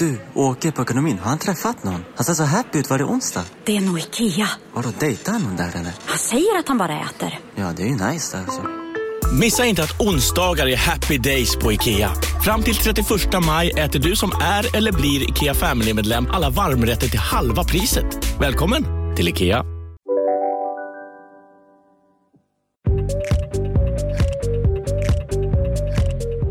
Du, åker på ekonomin. Har han träffat någon? Han ser så happy ut. Var det onsdag? Det är nog Ikea. Har du dejtat någon där eller? Han säger att han bara äter. Ja, det är ju nice alltså. Missa inte att onsdagar är happy days på IKEA. Fram till 31 maj äter du som är eller blir IKEA Family-medlem alla varmrätter till halva priset. Välkommen till IKEA.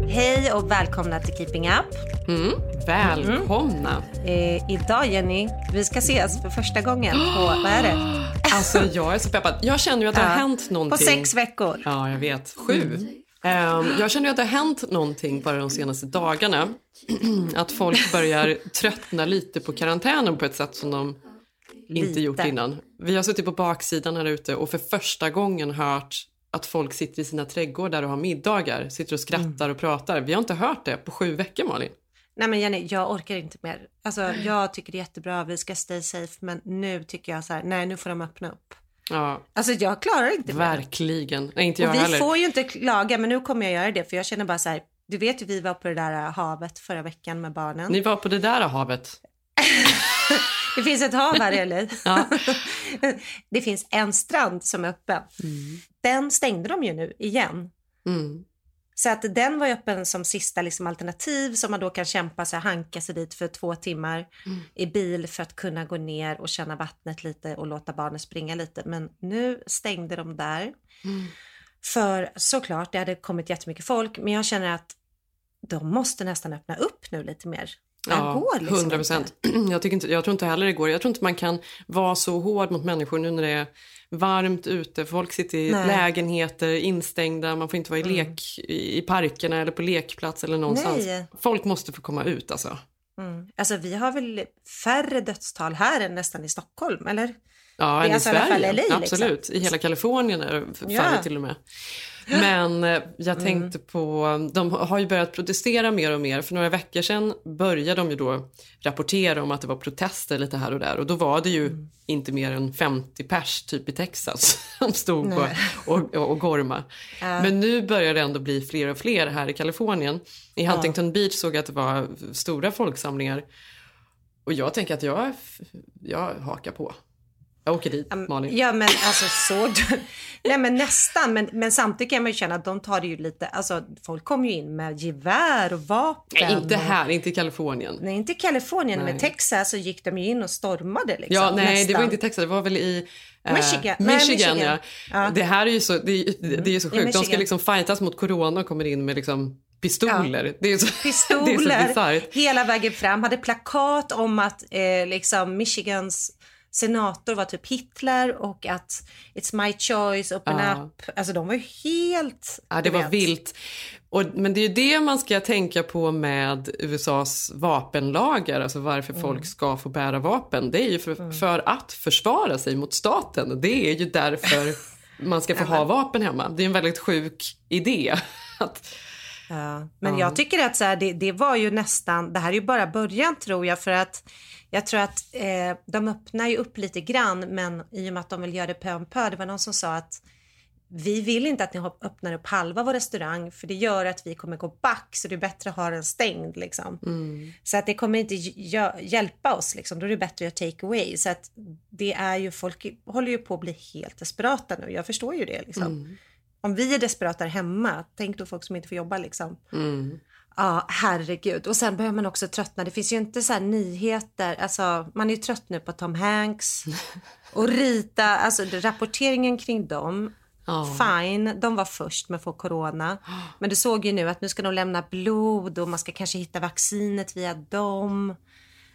Hej och välkomna till Keeping Up. Mm, välkomna. Eh, idag Jenny, vi ska ses för första gången på, vad är det? Alltså jag är så peppad. Jag känner ju att det har Ja, hänt någonting. På sex veckor. Ja, jag vet. Sju. Ehm, jag känner ju att det har hänt någonting bara de senaste dagarna. att folk börjar tröttna lite på karantänen på ett sätt som de inte Lite. gjort innan. Vi har suttit på baksidan här ute och för första gången hört att folk sitter i sina trädgårdar och har middagar, sitter och skrattar och pratar. Vi har inte hört det på sju veckor Malin. Nej men Jenny, jag orkar inte mer. Alltså jag tycker det är jättebra, vi ska stay safe, men nu tycker jag så här, nej nu får de öppna upp. Ja, Alltså jag klarar inte mer. verkligen. Nej, inte jag Och vi heller. får ju inte klaga, men nu kommer jag göra det, för jag känner bara så här, du vet ju vi var på det där havet förra veckan med barnen. Ni var på det där havet. Det finns ett hav här eller? Ja. Det finns en strand som är öppen. Den stängde de ju nu igen. Mm. Så att den var öppen som sista liksom, alternativ som man då kan kämpa sig, hanka sig dit för två timmar i bil för att kunna gå ner och känna vattnet lite och låta barnen springa lite. Men nu stängde de där. För såklart, det hade kommit jättemycket folk, men jag känner att de måste nästan öppna upp nu lite mer. Det här går liksom 100 procent. Jag, tycker inte- jag tror inte heller det går. Jag tror inte man kan vara så hård mot människor nu när det är varmt ute. Folk sitter i Nej. Mm. lägenheter, instängda, man får inte vara i lek i i parkerna eller på lekplats eller någonstans. Nej. Folk måste få komma ut alltså. Mm. Alltså vi har väl färre dödstal här än nästan i Stockholm, eller? Ja, Det är alltså i Sverige. LA, liksom. Absolut. I hela Kalifornien är det färre Ja. till och med. Men eh, Mm. jag tänkte på, de har ju börjat protestera mer och mer. För några veckor sedan började de ju då rapportera om att det var protester lite här och där. Och då var det ju Mm. inte mer än 50 pers typ i Texas som stod och, och, och, och gorma. Men nu börjar det ändå bli fler och fler här i Kalifornien. I Huntington Beach såg jag att det var stora folksamlingar. Och jag tänker att jag, jag hakar på. Jag åker dit, Malin. Ja men alltså så, nej men nästan, men, men samtidigt kan man ju känna att de tar det ju lite, alltså folk kommer ju in med gevär och vapen. Nej, inte här, inte i Kalifornien. Nej, inte i Kalifornien, Nej. men Texas så gick de ju in och stormade liksom. Ja, nej, det nästan. var inte i Texas, det var väl i eh, Michigan. Nej, Michigan, ja. Ja. Det här är ju så, det är, det är så sjukt. De ska liksom fightas mot corona och kommer in med liksom pistoler. Det är så, det är så Pistoler hela vägen fram, hade plakat om att eh, liksom Michigans senator var typ Hitler och att it's my choice, open Ja. up. Alltså de var ju helt... Ja, det var vet. vilt. Och, men det är ju det man ska tänka på med USAs vapenlagar, alltså varför Mm. folk ska få bära vapen. Det är ju för, för att försvara sig mot staten. Det är ju därför man ska få ha vapen hemma. Det är en väldigt sjuk idé. Att, Ja, men jag tycker att så här, det, det var ju nästan, det här är ju bara början tror jag för att jag tror att eh, de öppnar ju upp lite grann men i och med att de vill göra det pö om pö, det var någon som sa att vi vill inte att ni öppnar upp halva vår restaurang för det gör att vi kommer gå back så det är bättre att ha den stängd liksom. Så att det kommer inte hjälpa oss liksom, då är det bättre att göra take away. Så att det är ju, folk håller ju på att bli helt desperata nu, jag förstår ju det liksom. Om vi är desperata hemma, tänk då folk som inte får jobba liksom. Ja, herregud. Och sen behöver man också tröttna. Det finns ju inte så nyheter. Alltså, man är ju trött nu på Tom Hanks och Rita. Alltså rapporteringen kring dem. Fine, de var först med att få corona. Men du såg ju nu att nu ska de lämna blod och man ska kanske hitta vaccinet via dem.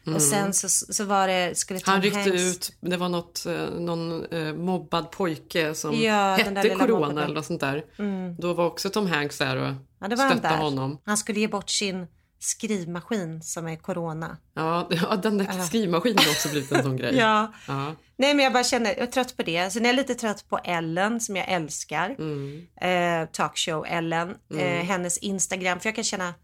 Och sen så, så var det, skulle Tom han ryckte Hanks... ut, det var något, eh, någon eh, mobbad pojke som Ja, hette corona mobbade. eller något sånt där. Då var också Tom Hanks där och Ja, det var han stöttade där. honom. Han skulle ge bort sin skrivmaskin som är corona. Ja, ja den där skrivmaskinen har också blivit en sån grej. Ja. Ja. Nej men jag bara känner, jag är trött på det. Sen är jag lite trött på Ellen som jag älskar. Mm. Eh, talkshow Ellen. Eh, hennes Instagram. För jag kan känna,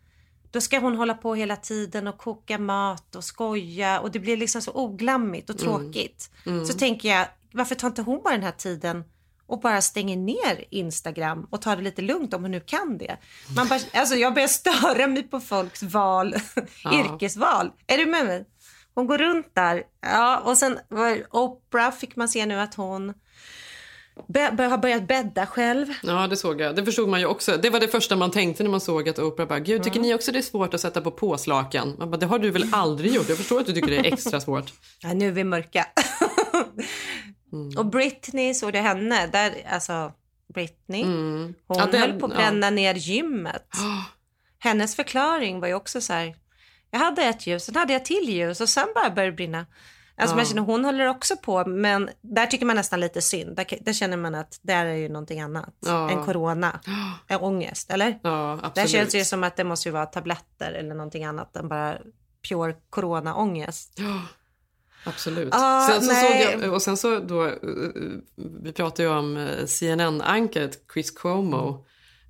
då ska hon hålla på hela tiden och koka mat och skoja. Och det blir liksom så oglammigt och tråkigt. Så tänker jag, varför tar inte hon bara den här tiden och bara stänger ner Instagram och tar det lite lugnt om hon nu kan det. Man bara, alltså jag börjar störa mig på folks val, yrkesval. Är du med mig? Hon går runt där. Ja, och sen var Oprah fick man se nu att hon be- har börjat bädda själv. Ja, det såg jag. Det förstod man ju också. Det var det första man tänkte när man såg att Oprah bara, gud tycker ni också det är svårt att sätta på påslakan? Man bara, det har du väl aldrig gjort? Jag förstår att du tycker det är extra svårt. Ja, nu är vi mörka. Och Britney, såg du henne? Där, alltså, Britney, hon Ja, den- höll på att ja. bränna ner gymmet. Hennes förklaring var ju också så här, jag hade ett ljus, sen hade jag till ljus och sen bara började det brinna. Alltså man känner, hon håller också på, men där tycker man nästan lite synd. Där, där känner man att det är ju någonting annat Ja. än corona. En ångest, eller? Ja, Där känns det ju som att det måste ju vara tabletter eller någonting annat än bara pure corona-ångest. Ja, absolut. Ah, sen så nej. såg jag, och sen så då, eh, vi pratade ju om eh, CNN-ankaret Chris Cuomo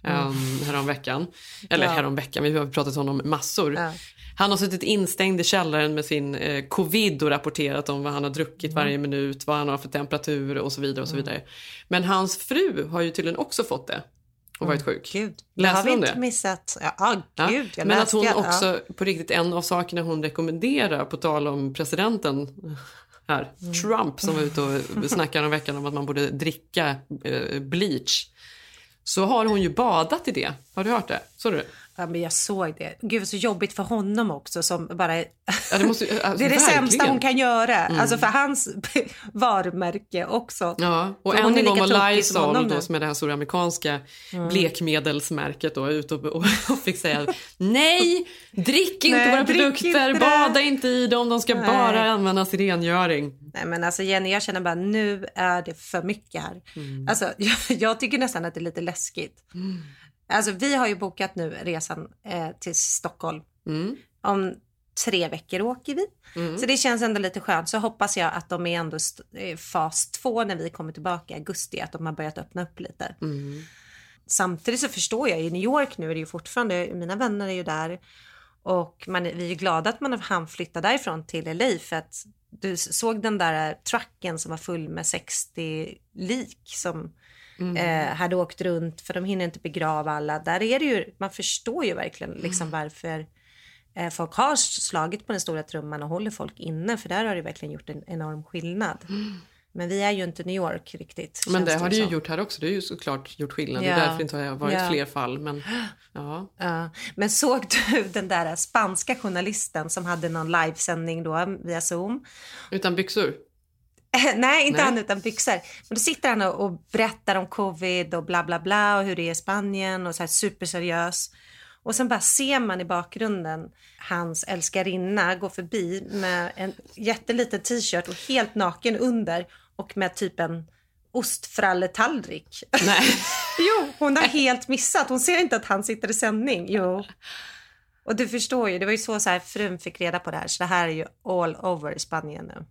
um, häromveckan. Eller Mm. Ja. häromveckan, vi har pratat om honom massor. Ja. Han har suttit instängd i källaren med sin eh, covid och rapporterat om vad han har druckit Mm. varje minut, vad han har för temperatur och så vidare. och så vidare. Men hans fru har ju tydligen också fått det och varit sjuk. Gud, det Läste har vi inte det? missat. Ja, Ja, gud, jag Men att hon det. Ja. också, på riktigt, en av sakerna hon rekommenderar på tal om presidenten här, Mm. Trump som var ute och snackade om veckan om att man borde dricka eh, bleach. Så har hon ju badat i det. Har du hört det? Såg du det? Ja, men jag såg det. Gud, så jobbigt för honom också som bara... Ja, det, måste, alltså, det är det sämsta verkligen. Mm. hon kan göra. Alltså för hans varumärke också. Ja, och För än en gång var Lysol då, som är det här stora amerikanska blekmedelsmärket då, ut och, och, och fick säga nej, drick inte Nej, våra drick produkter, inte det." bada inte i dem, de ska Nej. bara användas i rengöring. Nej men alltså Jenny, jag känner bara nu är det för mycket här. Mm. Alltså jag, jag tycker nästan att det är lite läskigt. Alltså vi har ju bokat nu resan eh, till Stockholm. Mm. Om tre veckor åker vi. Så det känns ändå lite skönt. Så hoppas jag att de är ändå eh, fas två när vi kommer tillbaka i augusti. Att de har börjat öppna upp lite. Samtidigt så förstår jag, i New York nu är det ju fortfarande, mina vänner är ju där. Och man, vi är ju glada att man hann flytta därifrån till LA för att du såg den där trucken som var full med 60 lik som eh, hade åkt runt för de hinner inte begrava alla. Där är det ju, man förstår ju verkligen liksom varför eh, folk har slagit på den stora trumman och håller folk inne för där har det verkligen gjort en enorm skillnad. Men vi är ju inte New York riktigt. Men känns det har det ju gjort här också. Det har ju såklart gjort skillnad. Det Ja. är därför det inte har varit Ja. fler fall. Men, ja. Ja. Men såg du den där spanska journalisten som hade någon livesändning då via Zoom? Utan byxor. Nej, inte Nej. han utan byxor. Men då sitter han och, och berättar om covid och bla bla bla och hur det är i Spanien och så här superseriös. Och sen bara ser man i bakgrunden hans älskarinna gå förbi med en jätteliten t-shirt och helt naken under och med typ en ostfralletallrik. Nej. Jo, hon har helt missat. Hon ser inte att han sitter i sändning. Jo. Och du förstår ju, det var ju så, så här, frun fick reda på det här. Så det här är ju all over i Spanien nu.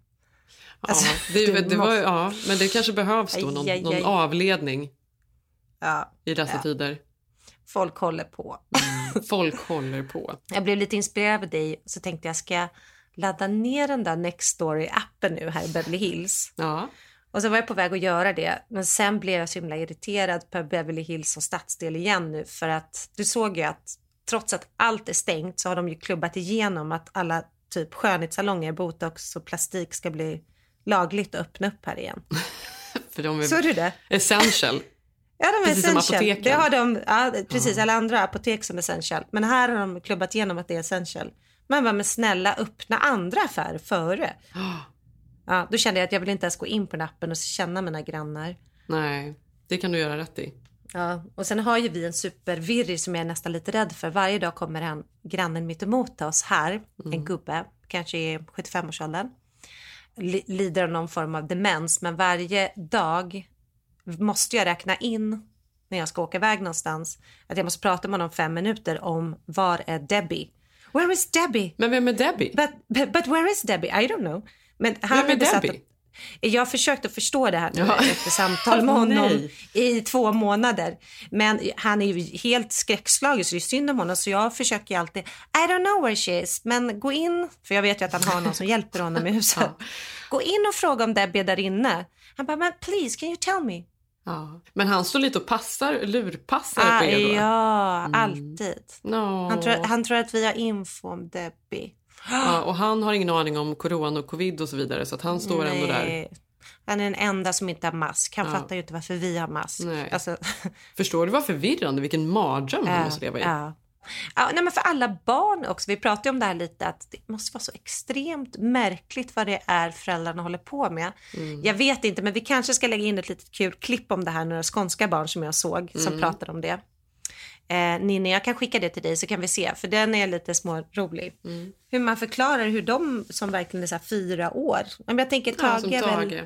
Alltså, ja, det, du det var, ja, men det kanske behövs då någon, aj, aj. någon avledning Ja, i dessa Ja. tider. folk håller på. Folk håller på. Jag blev lite inspirerad av dig så tänkte jag ska jag ladda ner den där Nextory-appen nu här i Beverly Hills. Ja. Och så var jag på väg att göra det, men sen blev jag så himla irriterad på Beverly Hills som stadsdel igen nu för att du såg ju att trots att allt är stängt så har de ju klubbat igenom att alla typ skönhetssalonger, botox och plastik ska bli lagligt att öppna upp här igen. För de är Såg du det? essential. Ja, de är Precis som essential. apoteken. Det har de, ja, precis, alla andra apotek som är essential. Men här har de klubbat igenom att det är essential. Man bara, men snälla öppna andra affärer före. Ja, då kände jag att jag vill inte ens gå in på den appen och känna mina grannar. Nej, det kan du göra rätt i. Ja, och sen har ju vi en supervirrig som jag är nästan lite rädd för. Varje dag kommer en grannen mitt emot oss här, en gubbe, kanske i 75-årsåldern. Li- lider av någon form av demens, men varje dag måste jag räkna in när jag ska åka iväg någonstans att jag måste prata med honom fem minuter om var är Debbie? Where is Debbie? Men vem är Debbie? But, but, but where is Debbie? I don't know. Men han Vem är Debbie? Jag försökte förstå det här nu Ja. efter samtal med honom i två månader. Men han är ju helt skräckslagen så det är synd om honom. Så jag försöker alltid, I don't know where she is, men gå in, för jag vet ju att han har någon som hjälper honom i huset. Gå in och fråga om Debbie är där inne. Han bara, men please can you tell me? Ja. Men han står lite och passar, lurpassar Ah, på er då? ja, alltid. No. Han, tror, han tror att vi har info om Debbie. Ja, och han har ingen aning om corona och covid och så vidare så att han står ändå där. Nej. Han är den enda som inte har mask. Han Ja. fattar ju inte varför vi har mask. Nej. Alltså, Förstår du vad förvirrande? Vilken mardröm han måste leva i. ja. Ja, nej, men för alla barn också. Vi pratade om det här lite att det måste vara så extremt märkligt vad det är föräldrarna håller på med. Mm. Jag vet inte, men vi kanske ska lägga in ett litet kul klipp om det här. Några skånska barn som jag såg som Mm. pratade om det. Eh, Ninni, jag kan skicka det till dig så kan vi se, för den är lite små rolig. Mm. Hur man förklarar hur de som verkligen är så fyra år, men jag tänker Ja, Tage, som är väl, Tage.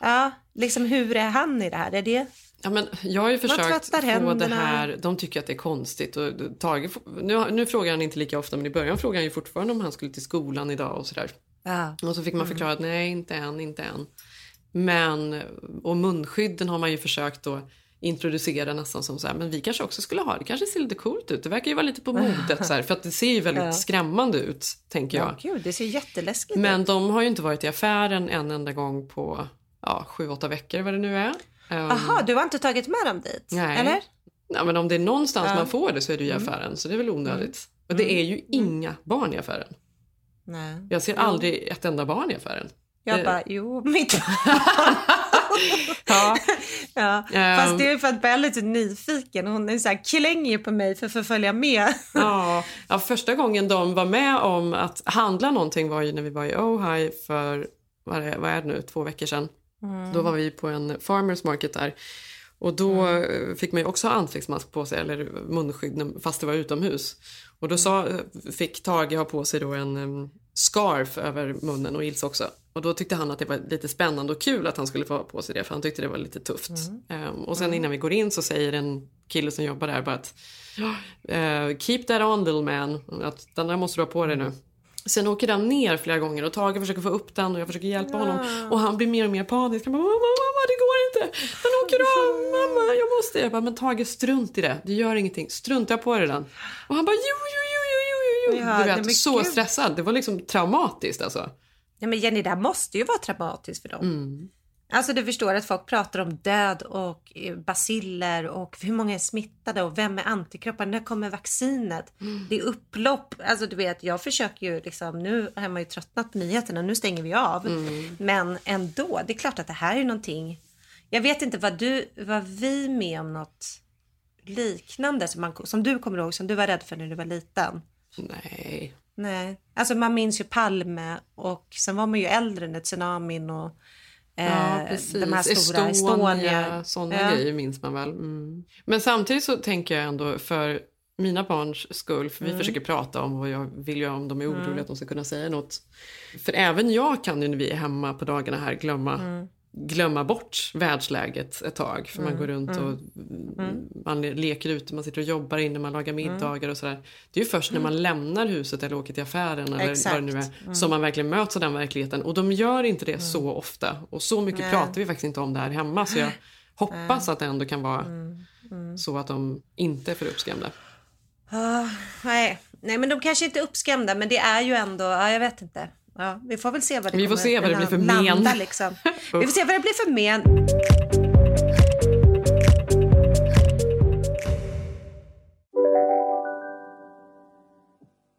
ja, liksom hur är han i det här? Är det Ja, men jag har ju försökt få det händerna. här, de tycker att det är konstigt. Och Tage, nu, nu frågar han inte lika ofta men i början frågade han ju fortfarande om han skulle till skolan idag och sådär. Ja. Och så fick man förklara att nej inte än, inte än. Men, och munskydden har man ju försökt då introducera nästan som så här, men vi kanske också skulle ha det, kanske ser lite coolt ut, det verkar ju vara lite på modet så här, för att det ser ju väldigt Ja. skrämmande ut tänker jag. Ja, gud, det ser jätteläskigt ut. Men de har ju inte varit i affären en enda gång på ja, sju, åtta veckor vad det nu är. Um, du har inte tagit med dem dit? Nej. Eller? Ja, men om det är någonstans Ja. Mm. man får det så är det ju i affären, så det är väl onödigt. Och det är ju inga barn i affären. Nej. Jag ser aldrig ett enda barn i affären. Jag Det- bara, jo, mitt Ja. ja. Fast det är för att Bella är lite nyfiken. Hon är så här, klänger på mig för att få följa med. Ja, ja, första gången de var med om att handla någonting var ju när vi var i Ojai för, vad är, vad är det nu, två veckor sedan. Då var vi på en farmers market där. Och då eh, fick man också ha ansiktsmask på sig, eller munskydd, fast det var utomhus. Och då sa, fick Tage ha på sig då en scarf över munnen och Ilse också. Och då tyckte han att det var lite spännande och kul att han skulle få ha på sig det, för han tyckte det var lite tufft. Em, och sen innan vi går in så säger en kille som jobbar där bara att Eh, keep that on little man. Att den där måste du ha på dig nu. Sen åker den ner flera gånger och Tage försöker få upp den och jag försöker hjälpa honom. Och han blir mer och mer panisk. Han bara, mamma, mamma, det går inte. Den åker av, mamma, jag måste. Jag bara, men Tage strunt i det. Det gör ingenting. Strunta på dig den. Och han bara, jo, jo. Ja, du vet, så gud. stressad. Det var liksom traumatiskt alltså. Ja, men Jenny, det här måste ju vara traumatiskt för dem. Mm. Alltså du förstår att folk pratar om död och eh, basiller och hur många är smittade och vem är antikroppar, när kommer vaccinet? Mm. Det är upplopp. Alltså du vet, jag försöker ju liksom, nu har man ju tröttnat på nyheterna, nu stänger vi av. Mm. Men ändå, det är klart att det här är någonting. Jag vet inte vad du, var vi med om något liknande som, man, som du kommer ihåg, som du var rädd för när du var liten? Nej. Nej, alltså man minns ju Palme och sen var man ju äldre när tsunamin och eh, Ja, precis. de här stora Estonia, Estonia. sådana Ja. grejer minns man väl. Mm. Men samtidigt så tänker jag ändå för mina barns skull, för vi Mm. försöker prata om vad jag vill göra om de är oroliga att de ska kunna säga något. För även jag kan ju när vi är hemma på dagarna här glömma Mm. Glömma bort världsläget ett tag. För man Mm. går runt och man le- leker ute, man sitter och jobbar inne, man lagar middagar och sådär. Det är ju först när man lämnar huset eller åker till affären eller Exakt. vad det nu är som man verkligen möts av den verkligheten. Och de gör inte det så ofta. Och så mycket Nej. pratar vi faktiskt inte om det här hemma. Så jag hoppas att det ändå kan vara så att de inte är för uppskrämda. Ah, nej. nej, men de kanske inte är uppskrämda, men det är ju ändå, ja, jag vet inte. Ja, vi får väl se vad det Vi får se vad det blir för men. Liksom. vi får se vad det blir för men.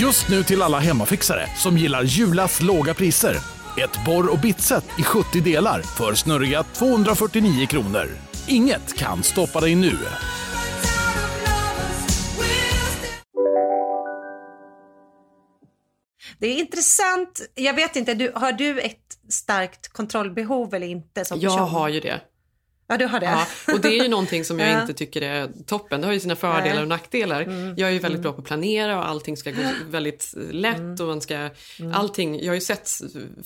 Just nu till alla hemmafixare som gillar Julas låga priser. Ett borr och bitset i 70 delar för snurriga 249 kronor. Inget kan stoppa dig nu. Det är intressant. Jag vet inte, du, har du ett starkt kontrollbehov eller inte? Som jag person? har ju det. Ja, du har det. Ja, och det är ju någonting som jag Ja. inte tycker är toppen. Det har ju sina fördelar Nej. och nackdelar. Mm. Jag är ju väldigt Mm. bra på att planera och allting ska gå väldigt lätt och man ska, Mm. allting, jag har ju sett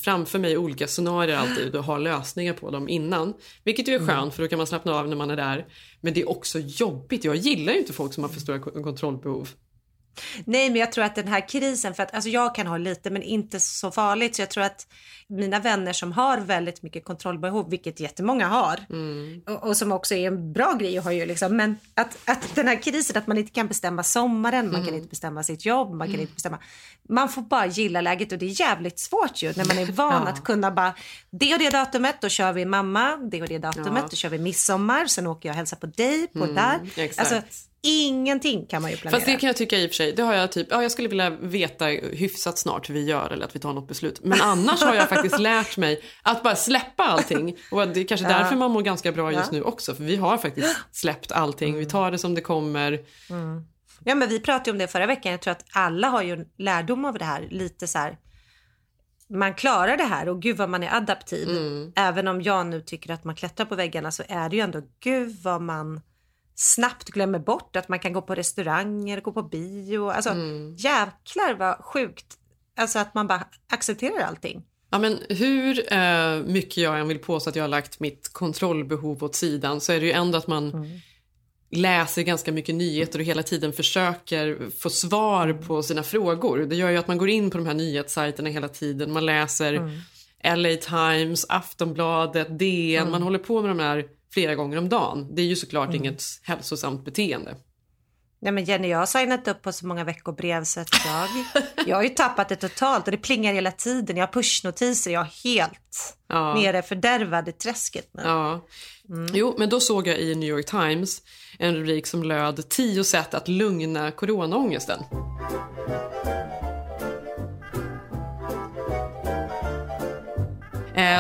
framför mig olika scenarier alltid och har lösningar på dem innan. Vilket ju är Mm. skönt för då kan man slappna av när man är där. Men det är också jobbigt. Jag gillar ju inte folk som har för stora ko- kontrollbehov. Nej, men jag tror att den här krisen, för att alltså jag kan ha lite men inte så farligt. Så jag tror att mina vänner som har väldigt mycket kontrollbehov, vilket jättemånga har, och, och som också är en bra grej att ha ju liksom, men att, att den här krisen att man inte kan bestämma sommaren, man kan inte bestämma sitt jobb, man kan inte bestämma, man får bara gilla läget och det är jävligt svårt ju när man är van Ja. att kunna bara, det och det datumet, då kör vi mamma, det och det datumet, Ja. då kör vi midsommar, sen åker jag och hälsar på dig på Mm, där. exakt. Alltså, ingenting kan man ju planera. Fast det kan jag tycka i och för sig, det har jag typ, ja jag skulle vilja veta hyfsat snart hur vi gör eller att vi tar något beslut. Men annars har jag faktiskt lärt mig att bara släppa allting. Och det är kanske Ja. därför man mår ganska bra just Ja. nu också. För vi har faktiskt släppt allting, vi tar det som det kommer. Mm. Ja, men vi pratade om det förra veckan. Jag tror att alla har ju en lärdom av det här. Lite så här. Man klarar det här och gud vad man är adaptiv. Mm. Även om jag nu tycker att man klättrar på väggarna så är det ju ändå gud vad man snabbt glömmer bort att man kan gå på restauranger, gå på bio. Alltså Mm. jäklar vad sjukt. Alltså att man bara accepterar allting. Ja, men hur eh, mycket jag än vill påstå att jag har lagt mitt kontrollbehov åt sidan så är det ju ändå att man läser ganska mycket nyheter och hela tiden försöker få svar på sina frågor. Det gör ju att man går in på de här nyhetssajterna hela tiden. Man läser LA Times, Aftonbladet, DN. Man håller på med de här flera gånger om dagen. Det är ju såklart inget hälsosamt beteende. Nej men Jenny, jag har signat upp på så många veckobrev så att jag, jag har ju tappat det totalt och det plingar hela tiden. Jag har pushnotiser, jag är helt Ja. nere fördärvad i träsket nu. Ja. Jo, men då såg jag i New York Times en rubrik som löd 10 sätt att lugna coronaångesten. Eh,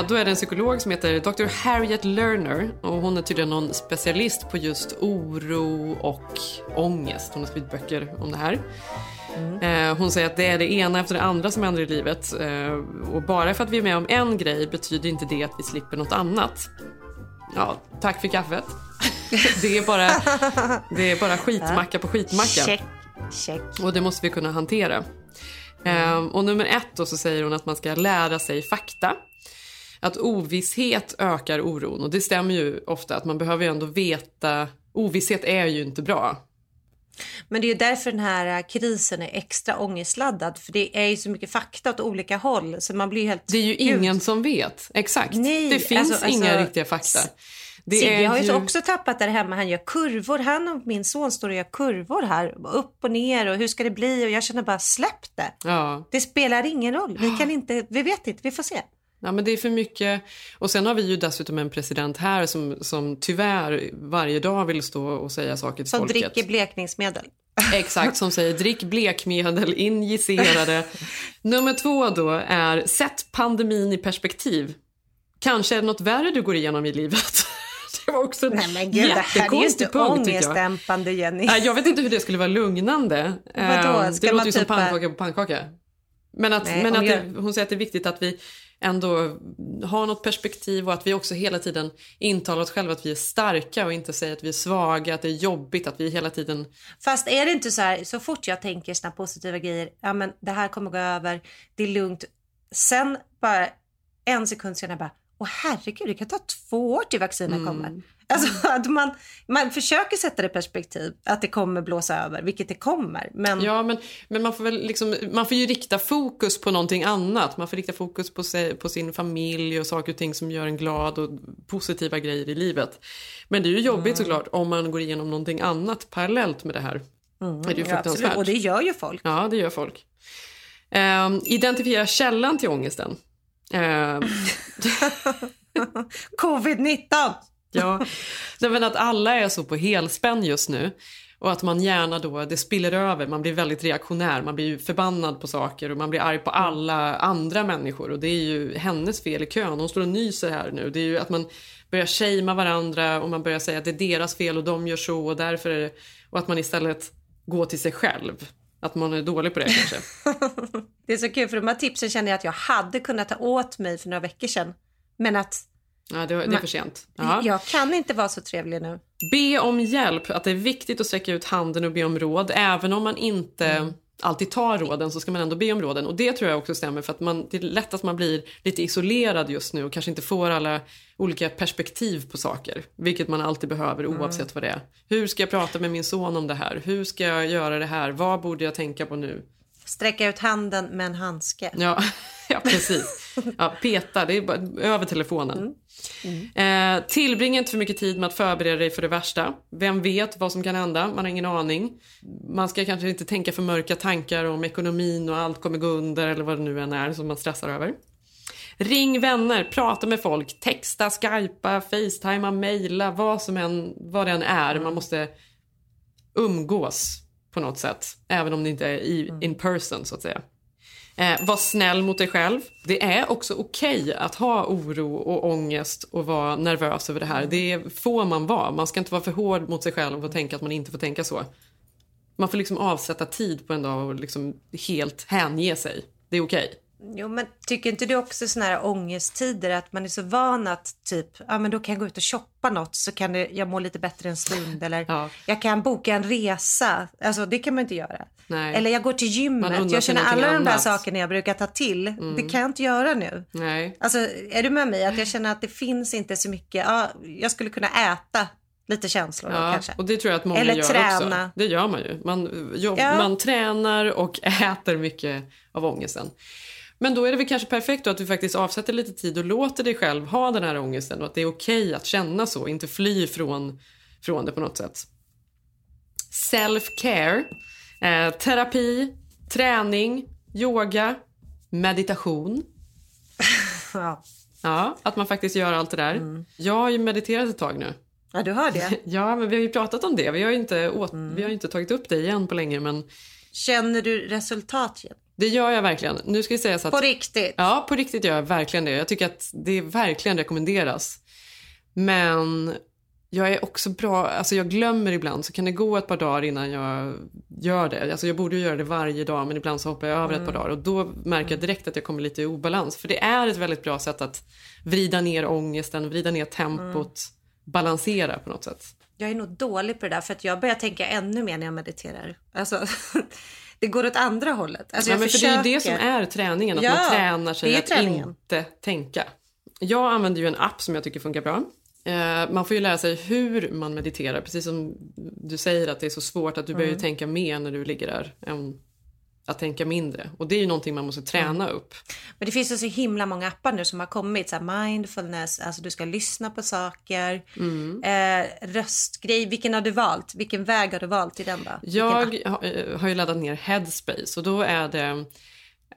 Då är det en psykolog som heter Dr. Harriet Lerner och hon är tydligen någon specialist på just oro och ångest. Hon har skrivit böcker om det här. Eh, Hon säger att det är det ena efter det andra som händer i livet eh, och bara för att vi är med om en grej betyder inte det att vi slipper något annat. Ja, tack för kaffet. Det är bara, det är bara skitmacka på skitmacka. Check, check. Och det måste vi kunna hantera. Ehm, och nummer ett då så säger hon att man ska lära sig fakta. Att ovisshet ökar oron och det stämmer ju ofta att man behöver ju ändå veta. Ovisshet är ju inte bra. Men det är därför den här krisen är extra ångestladdad. För det är ju så mycket fakta åt olika håll. Så man blir helt... Det är ju ingen som vet. Exakt. Nej, det finns alltså- inga alltså, riktiga fakta. Det Sigge har ju också tappat här med han gör kurvor. Han och min son står och gör kurvor här. Upp och ner och hur ska det bli? Och jag känner bara släpp det. Ja. Det spelar ingen roll. Vi kan inte, vi vet inte, vi får se. Ja, men det är för mycket. Och sen har vi ju dessutom en president här som, som tyvärr varje dag vill stå och säga saker till Som folket. dricker blekningsmedel. Exakt, som säger drick blekmedel, injicerade. Nummer två då är sätt pandemin i perspektiv. Kanske är det något värre du går igenom i livet. Det var också en Nej men gud, det här är ju jättekonstig inte punkt ångestdämpande Jenny. Jag vet inte hur det skulle vara lugnande. Vadå? Eh, Ska Det låter ju som typ- pannkaka på pannkaka. Men att, Nej, men att det, hon säger att det är viktigt att vi ändå har något perspektiv och att vi också hela tiden intalar oss själva att vi är starka och inte säger att vi är svaga, att det är jobbigt, att vi hela tiden... Fast är det inte så här, så fort jag tänker såna positiva grejer, ja men det här kommer gå över, det är lugnt. Sen bara en sekund senare bara, åh herregud, det kan ta två år till vaccinet Mm. kommer. Alltså att man, man försöker sätta det i perspektiv, att det kommer blåsa över, vilket det kommer. Men Ja, men, men man får väl liksom, man får ju rikta fokus på någonting annat. Man får rikta fokus på, sig, på sin familj och saker och ting som gör en glad och positiva grejer i livet. Men det är ju jobbigt såklart om man går igenom någonting annat parallellt med det här. Mm, det är ju ja, fruktansvärt. Och det gör ju folk. Ja, det gör folk. Ehm, identifiera källan till ångesten. Ehm, Covid-19! Ja, Nej, men att alla är så på helspänn just nu. Och att man gärna då, det spiller över, man blir väldigt reaktionär, man blir förbannad på saker och man blir arg på alla andra människor. Och det är ju hennes fel i kön, hon står och nyser här nu. Det är ju att man börjar shamea varandra och man börjar säga att det är deras fel och de gör så och därför är det... Och att man istället går till sig själv. Att man är dålig på det kanske. Det är så kul för de här tipsen känner jag att jag hade kunnat ta åt mig för några veckor sedan. Men att Ja, det, det är för sent. Ja. jag kan inte vara så trevlig nu. Be om hjälp, att det är viktigt att sträcka ut handen och be om råd. Även om man inte Mm. alltid tar råden så ska man ändå be om råden. Och det tror jag också stämmer för att man, det är lätt att man blir lite isolerad just nu och kanske inte får alla olika perspektiv på saker. Vilket man alltid behöver Mm. oavsett vad det är. Hur ska jag prata med min son om det här? Hur ska jag göra det här? Vad borde jag tänka på nu? Sträcka ut handen med en handske. Ja, ja precis. Ja, peta, det är bara över telefonen. Eh, tillbringa inte för mycket tid med att förbereda dig för det värsta. Vem vet vad som kan hända? Man har ingen aning. Man ska kanske inte tänka för mörka tankar om ekonomin och allt kommer gå under eller vad det nu än är som man stressar över. Ring vänner, prata med folk, texta, skypa, facetima, mejla, vad som än, vad det än är. Man måste umgås på något sätt. Även om det inte är i, in person så att säga. Eh, var snäll mot dig själv. Det är också okej att ha oro och ångest och vara nervös över det här. Det får man vara. Man ska inte vara för hård mot sig själv och tänka att man inte får tänka så. Man får liksom avsätta tid på en dag och liksom helt hänge sig. Det är okej. Jo, men tycker inte du också såna här ångesttider att man är så van att typ, ja men då kan jag gå ut och shoppa något så kan det, jag må lite bättre en stund eller jag kan boka en resa. Alltså det kan man inte göra. Nej. Eller jag går till gymmet. Jag känner alla de där sakerna jag brukar ta till. Mm. Det kan jag inte göra nu. Nej. Alltså är du med mig? Att jag känner att det finns inte så mycket, ja, jag skulle kunna äta lite känslor Ja, kanske. och det tror jag att många Eller gör träna. också. Det gör man ju. Man, jobb, Ja. man tränar och äter mycket av ångesten. Men då är det väl kanske perfekt att du faktiskt avsätter lite tid och låter dig själv ha den här ångesten och att det är okej att känna så, inte fly från, från det på något sätt. Self-care, eh, terapi, träning, yoga, meditation. Ja. Ja, att man faktiskt gör allt det där. Jag har ju mediterat ett tag nu. Ja, du har det. Ja, men vi har ju pratat om det. Vi har ju inte, åt, vi har inte tagit upp det igen på länge. Men Känner du resultat? Det gör jag verkligen. Nu ska vi säga så att... På riktigt? Ja, på riktigt gör jag verkligen det. Jag tycker att det verkligen rekommenderas. Men jag är också bra, alltså jag glömmer ibland så kan det gå ett par dagar innan jag gör det. Alltså jag borde ju göra det varje dag men ibland så hoppar jag över ett par Mm. dagar och då märker jag direkt att jag kommer lite i obalans. För det är ett väldigt bra sätt att vrida ner ångesten, vrida ner tempot, balansera på något sätt. Jag är nog dålig på det där för att jag börjar tänka ännu mer när jag mediterar. Alltså, det går åt andra hållet. Alltså, ja, men för det är ju det som försöker. är träningen, att Ja, man tränar sig att träningen. inte tänka. Jag använder ju en app som jag tycker funkar bra. Eh, man får ju lära sig hur man mediterar, precis som du säger att det är så svårt att du börjar Mm. tänka mer när du ligger där än att tänka mindre. Och det är ju någonting man måste träna Mm. upp. Men det finns ju så himla många appar nu som har kommit. Så här mindfulness, alltså du ska lyssna på saker. Mm. Eh, röstgrej, vilken har du valt? Vilken väg har du valt i den då? Jag har, eh, har ju laddat ner Headspace och då är det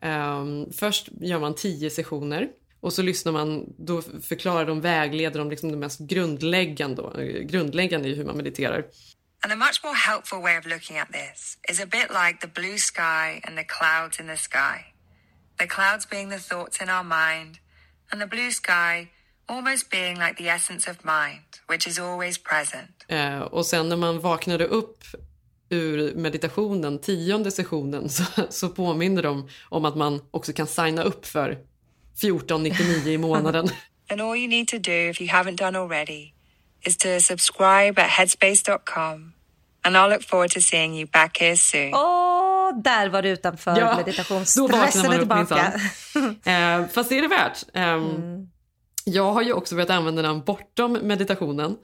ehm, först gör man tio sessioner och så lyssnar man, då förklarar de, vägleder de liksom det mest grundläggande, eh, grundläggande i hur man mediterar. And a much more helpful way of looking at this is a bit like the blue sky and the clouds in the sky. The clouds being the thoughts in our mind, and the blue sky almost being like the essence of mind, which is always present. Eh, och sen när man vaknade upp ur meditationen, tionde sessionen, så, så påminner de om att man också kan signa upp för 14,99 i månaden. And all you need to do, if you haven't done already, is to subscribe at headspace.com. And I'll look forward to seeing you back here soon. Åh, där var du utanför Ja, meditationsstressen är upp tillbaka. Eh, fast det är det värt. Ehm, Mm. Jag har ju också börjat använda den bortom meditationen.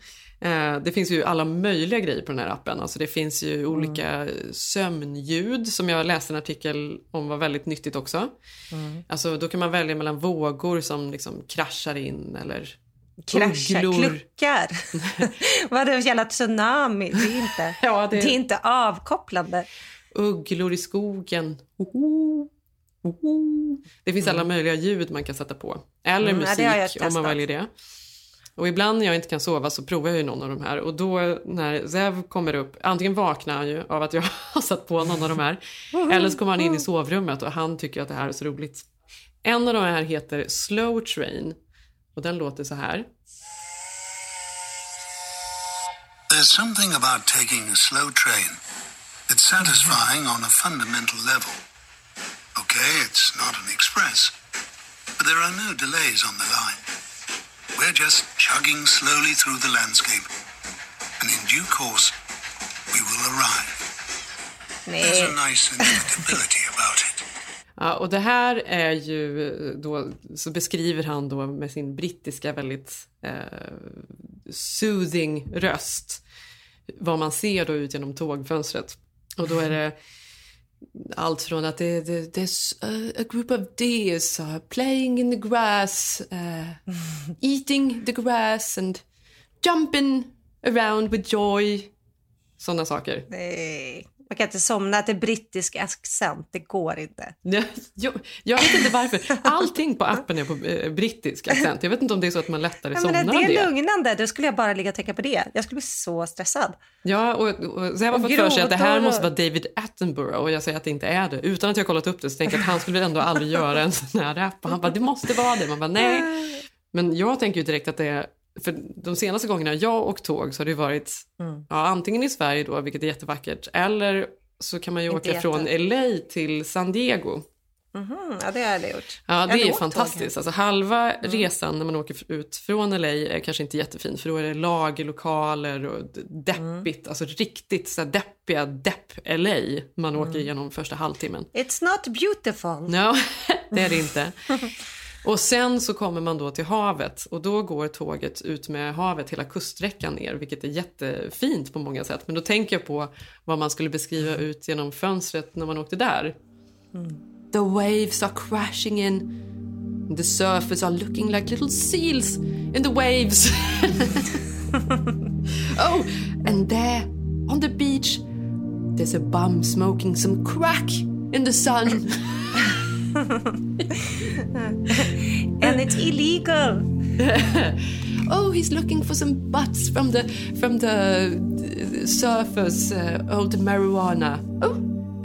Eh, det finns ju alla möjliga grejer på den här appen. Alltså det finns ju Mm. olika sömnljud som jag läste en artikel om var väldigt nyttigt också. Mm. Alltså då kan man välja mellan vågor som liksom kraschar in eller Kraschar, ugglor. kluckar. Vad det för jävla tsunami? Det är inte, Ja, det- det... är inte avkopplande. Ugglor i skogen. Oho. Oho. Det finns alla möjliga ljud man kan sätta på. Eller Mm, musik om man väljer det. Och ibland när jag inte kan sova så provar jag ju någon av de här. Och då när Zev kommer upp, antingen vaknar han ju av att jag har satt på någon av de här. eller så kommer han in i sovrummet och han tycker att det här är så roligt. En av de här heter Slow Train. Och den låter så här. There's something about taking a slow train. It's satisfying on a fundamental level. Okay, it's not an express, but there are no delays on the line. We're just chugging slowly through the landscape, and in due course, we will arrive. There's a nice inevitability about it. Ja, och det här är ju då, så beskriver han då med sin brittiska väldigt eh, soothing röst vad man ser då ut genom tågfönstret. Och då är det allt från att det, det, there's a, a group of deers uh, playing in the grass, uh, eating the grass and jumping around with joy. Sådana saker. Nej. Man kan inte somna till brittisk accent, det går inte. Ja, jag, jag vet inte varför. Allting på appen är på eh, brittisk accent. Jag vet inte om det är så att man lättare somnar av det är det. lugnande, då skulle jag bara ligga och tänka på det. Jag skulle bli så stressad. Ja, och, och så jag har fått för sig att det här måste vara David Attenborough och jag säger att det inte är det. Utan att jag kollat upp det så tänker jag att han skulle ändå aldrig göra en sån här rap. Och han bara, det måste vara det. Man bara, nej. Men jag tänker ju direkt att det är, för de senaste gångerna jag åkt tåg så har det varit Mm. ja, antingen i Sverige då, vilket är jättevackert, eller så kan man ju Inte åka jätte. från LA till San Diego. Mhm, ja, det har jag gjort. Ja, det är fantastiskt. Alltså, halva resan när man åker ut från LA är kanske inte jättefin för då är det lagerlokaler och deppigt, alltså riktigt så deppiga depp-LA man åker igenom första halvtimmen. It's not beautiful. Ja, det är det inte. Och sen så kommer man då till havet och då går tåget ut med havet hela kuststräckan ner vilket är jättefint på många sätt. Men då tänker jag på vad man skulle beskriva ut genom fönstret när man åkte där. The waves are crashing in. The surfers are looking like little seals in the waves. oh, and there on the beach there's a bum smoking some crack in the sun. And it's illegal. oh, he's looking for some butts from the from the surfers uh, old marijuana. Oh,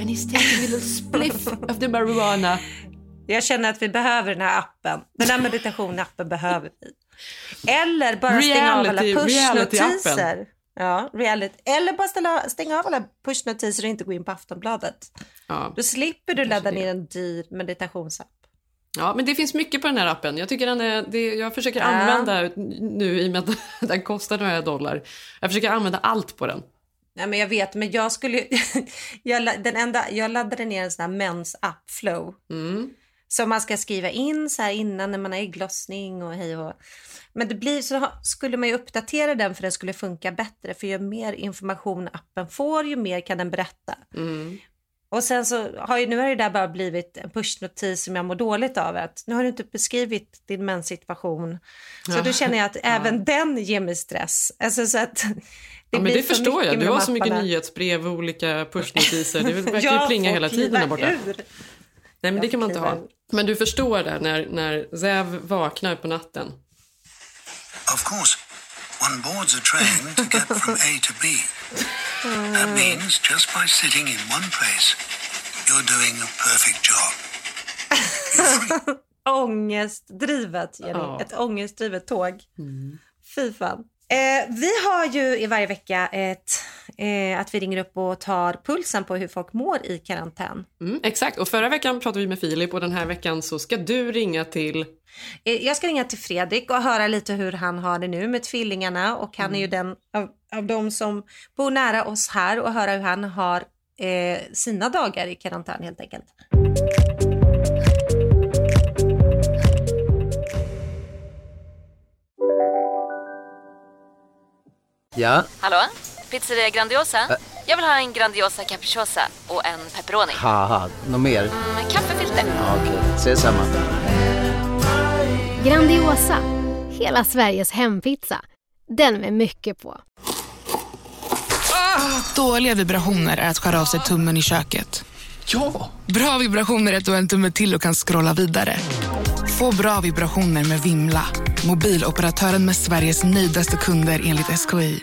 and he's taking a little spliff of the marijuana. Jag känner att vi behöver den här appen. Den här meditationappen behöver vi. Eller bara stänga av alla Reality- pushnotiser. Ja, reality. Eller bara ställa, stänga av alla pushnotiser och inte gå in på Aftonbladet. Ja. Då slipper du ladda ner en dyr meditationsapp. Ja, men det finns mycket på den här appen. Jag, tycker den är, det, jag försöker Ja. använda nu i och med att den kostar några dollar. Jag försöker använda allt på den. Nej, men jag vet, men jag skulle jag, den enda, jag laddade ner en sån här mensapp, Flow. Mm. Som man ska skriva in så här innan när man har ägglossning och hej och Men det blir så skulle man ju uppdatera den för den skulle funka bättre. För ju mer information appen får, ju mer kan den berätta. Mm. Och sen så har ju, nu har det där bara blivit en pushnotis som jag mår dåligt av. Att nu har du inte beskrivit din menssituation. Så Ja. då känner jag att även den ger mig stress. Alltså så att det Ja, men det för förstår jag. Du har så mycket nyhetsbrev och olika pushnotiser. Det verkar ju plinga hela tiden där borta. ur. Nej, men det kan man inte ha. Men du förstår där när, när Zev vaknar på natten. Of course, one boards a train to get from A to B. That means just by sitting in one place, you're doing a perfect job. Ångestdrivet, Jenny. Ja. Ett ångestdrivet tåg. Fy fan. Eh, vi har ju i varje vecka ett, eh, att vi ringer upp och tar pulsen på hur folk mår i karantän. Mm, exakt, och förra veckan pratade vi med Filip och den här veckan så ska du ringa till... Eh, jag ska ringa till Fredrik och höra lite hur han har det nu med tvillingarna och han är ju den av, av de som bor nära oss här och höra hur han har eh, sina dagar i karantän helt enkelt. Ja, Hallå? Pizzeria Grandiosa? Jag vill ha en Grandiosa capriciosa och en pepperoni. något mer? Med kaffefilter. Ja, Okej, ses samma. Grandiosa, hela Sveriges hempizza. Den med mycket på. Dåliga vibrationer är att skära av sig tummen i köket. Ja! Bra vibrationer är att du har en tumme till och kan scrolla vidare. Få bra vibrationer med Vimla. Mobiloperatören med Sveriges nöjdaste kunder enligt SKI.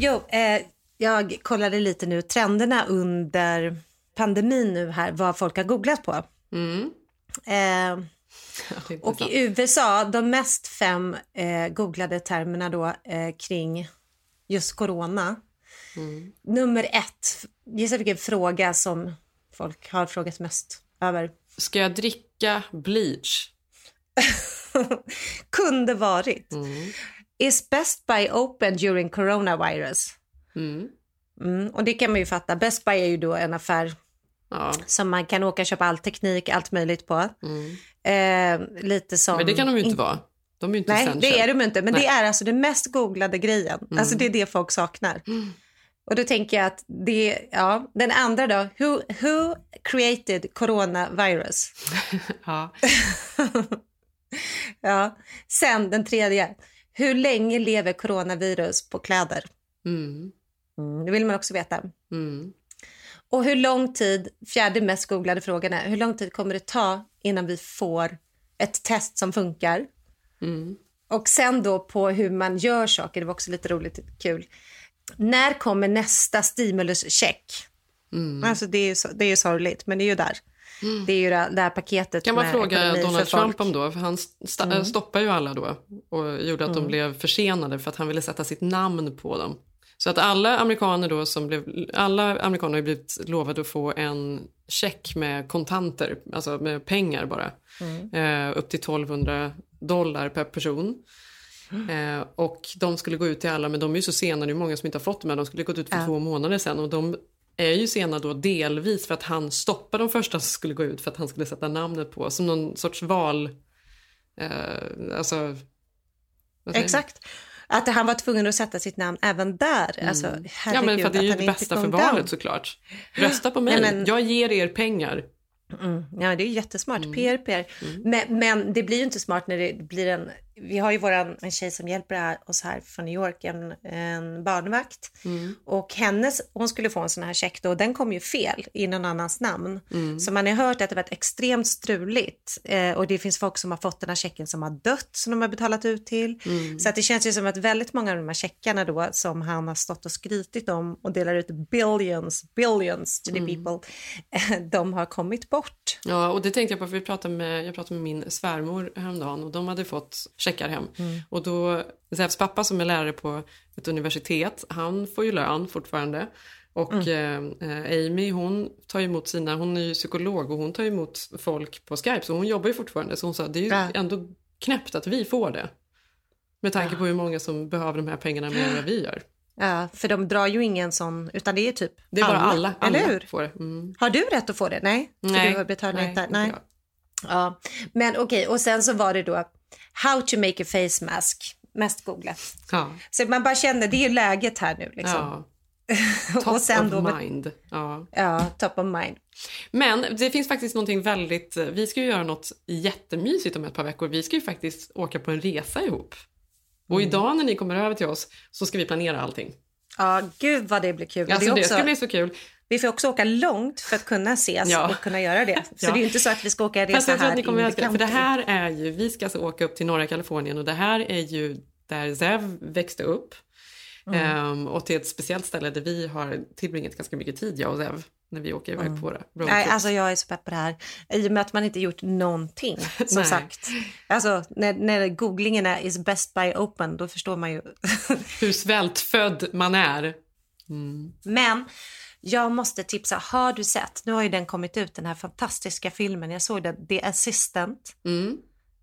Jo, eh, jag kollade lite nu trenderna under pandemin nu här, vad folk har googlat på. Mm. Eh, och i USA, de mest fem eh, googlade termerna då eh, kring just corona. Mm. Nummer ett, gissa vilken fråga som folk har frågat mest över. Ska jag dricka bleach? Kunde varit. Mm. Is Best Buy open during coronavirus? Mm. Mm, och det kan man ju fatta. Best Buy är ju då en affär Ja. som man kan åka och köpa all teknik, allt möjligt på. Mm. Eh, lite som... Men det kan de ju inte in- vara. De är ju inte Nej, essential. det är de inte. Men Nej. det är alltså den mest googlade grejen. Mm. Alltså det är det folk saknar. Och då tänker jag att det, ja, den andra då, who, who created coronavirus? Ja. Ja. Sen den tredje, hur länge lever coronavirus på kläder? Mm. Mm, det vill man också veta. Mm. Och hur lång tid, fjärde mest googlade frågan är, hur lång tid kommer det ta innan vi får ett test som funkar? Mm. Och sen då på hur man gör saker, det var också lite roligt, kul. När kommer nästa stimuluscheck? Mm. Alltså det är ju det är ju sorgligt, men det är ju där. Det är ju det, det här paketet kan man fråga Donald. Trump om då? För han st- Mm. stoppade ju alla då och gjorde att de Mm. blev försenade för att han ville sätta sitt namn på dem. Så att alla amerikaner då som blev, alla amerikaner har blivit lovade att få en check med kontanter, alltså med pengar bara. Mm. Eh, upp till 1200 dollar per person. Eh, och de skulle gå ut till alla, men de är ju så sena, det är många som inte har fått dem. De skulle gått ut för Ja. två månader sedan och de är ju sena då delvis för att han stoppade de första som skulle gå ut för att han skulle sätta namnet på, som någon sorts val... Eh, alltså... Exakt. Att han var tvungen att sätta sitt namn även där. Mm. Alltså, Ja men för det är ju det bästa för down. valet såklart. Rösta på mig, Nej, men- jag ger er pengar. Mm. Ja, det är jättesmart. Mm. PR, PR. Men, men det blir ju inte smart när det blir en... Vi har ju våran, en tjej som hjälper oss här från New York, en, en barnvakt. Mm. Och hennes, hon skulle få en sån här check då, och den kom ju fel i någon annans namn. Mm. Så man har hört att det varit extremt struligt. Eh, och det finns folk som har fått den här checken som har dött, som de har betalat ut till. Mm. Så att det känns ju som att väldigt många av de här checkarna då, som han har stått och skrytit om och delar ut billions, billions to the Mm. people, de har kommit bort. Ja, och det tänkte jag på för vi pratade med, jag pratade med min svärmor häromdagen och de hade fått checkar hem. Mm. Och då, Zefs pappa som är lärare på ett universitet, han får ju lön fortfarande. Och Mm. eh, Amy hon tar emot sina, hon är ju psykolog och hon tar emot folk på Skype så hon jobbar ju fortfarande. Så hon sa det är ju Ja. ändå knäppt att vi får det. Med tanke på hur många som behöver de här pengarna mer än vad vi gör. Ja, för de drar ju ingen sån, utan det är typ Det är bara alla, alla eller hur? får det. Mm. Har du rätt att få det? Nej, för Nej, du har betalat nej, inte. Nej. Ja, men okej, och sen så var det då How to make a face mask, mest googlat. Ja. Så man bara känner, det är ju läget här nu liksom. Ja. Top of då mind. Ja. Ja, top of mind. Men det finns faktiskt någonting väldigt, vi ska ju göra något jättemysigt om ett par veckor. Vi ska ju faktiskt åka på en resa ihop. Och Mm. idag när ni kommer över till oss så ska vi planera allting. Ja, gud vad det blir kul. Alltså det också, ska bli så kul. Vi får också åka långt för att kunna ses Ja. och kunna göra det. Så Ja. det är ju inte så att vi ska åka Fast resa jag tror här att ni kommer älska. För det här är ju, vi ska alltså åka upp till norra Kalifornien och det här är ju där Zev växte upp. Mm. Ehm, och till ett speciellt ställe där vi har tillbringat ganska mycket tid, jag och Zev, när vi åker iväg Mm. på våra Nej, alltså jag är så pepp på det här. I och med att man inte gjort någonting, som sagt. Alltså när, när googlingen är is best by open, då förstår man ju. Hur svältfödd man är. Mm. Men jag måste tipsa, har du sett, nu har ju den kommit ut, den här fantastiska filmen, jag såg den, The Assistant. Mm.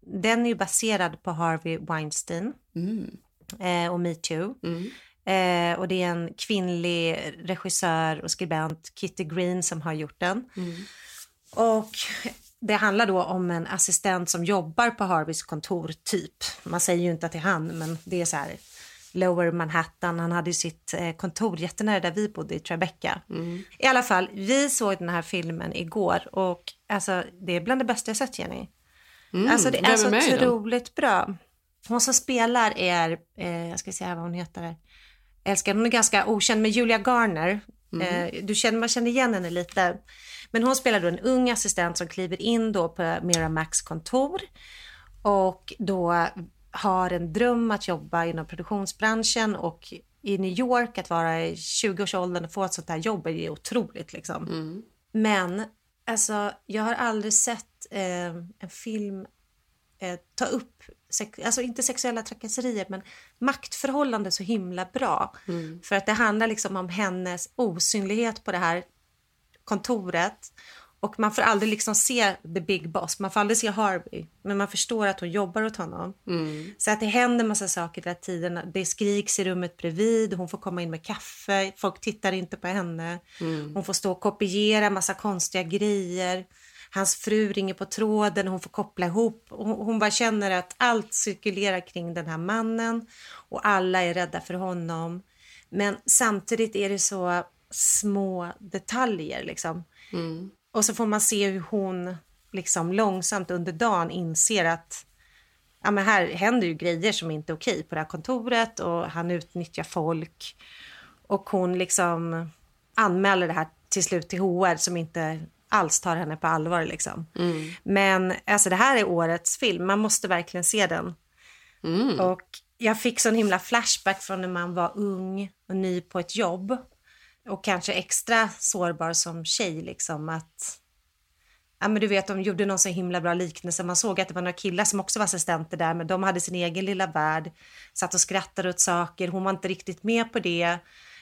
Den är baserad på Harvey Weinstein Mm. eh, och metoo. Mm. Eh, och det är en kvinnlig regissör och skribent, Kitty Green, som har gjort den. Mm. Och det handlar då om en assistent som jobbar på Harveys kontor, typ. Man säger ju inte att det är han, men det är så här Lower Manhattan. Han hade sitt eh, kontor jättenära där vi bodde i Tribeca. Mm. I alla fall, vi såg den här filmen igår och alltså, det är bland det bästa jag sett Jenny. Mm. Alltså det är så otroligt bra. Hon som spelar är, eh, jag ska säga vad hon heter, älskar, hon är ganska okänd, men Julia Garner. Mm. Eh, du känner, man känner igen henne lite. Men hon spelar då en ung assistent som kliver in då på Miramax kontor och då har en dröm att jobba inom produktionsbranschen och i New York att vara i 20-årsåldern och få ett sånt här jobb är otroligt liksom. Mm. Men alltså, jag har aldrig sett eh, en film eh, ta upp, alltså inte sexuella trakasserier, men maktförhållande så himla bra. Mm. För att det handlar liksom om hennes osynlighet på det här kontoret och man får aldrig liksom se the big boss, man får aldrig se Harvey, men man förstår att hon jobbar åt honom. Mm. Så att det händer massa saker hela tiden. Det skriks i rummet bredvid, hon får komma in med kaffe, folk tittar inte på henne. Mm. Hon får stå och kopiera massa konstiga grejer. Hans fru ringer på tråden, hon får koppla ihop. Hon, hon bara känner att allt cirkulerar kring den här mannen och alla är rädda för honom. Men samtidigt är det så små detaljer liksom. Mm. Och så får man se hur hon liksom långsamt under dagen inser att ja, men här händer ju grejer som inte är okej på det här kontoret och han utnyttjar folk. Och hon liksom anmäler det här till slut till HR som inte alls tar henne på allvar. Liksom. Mm. Men alltså, det här är årets film, man måste verkligen se den. Mm. Och jag fick sån himla flashback från när man var ung och ny på ett jobb och kanske extra sårbar som tjej liksom att Ja men du vet de gjorde någon så himla bra liknelse. Man såg att det var några killar som också var assistenter där men de hade sin egen lilla värld. Satt och skrattade åt saker. Hon var inte riktigt med på det.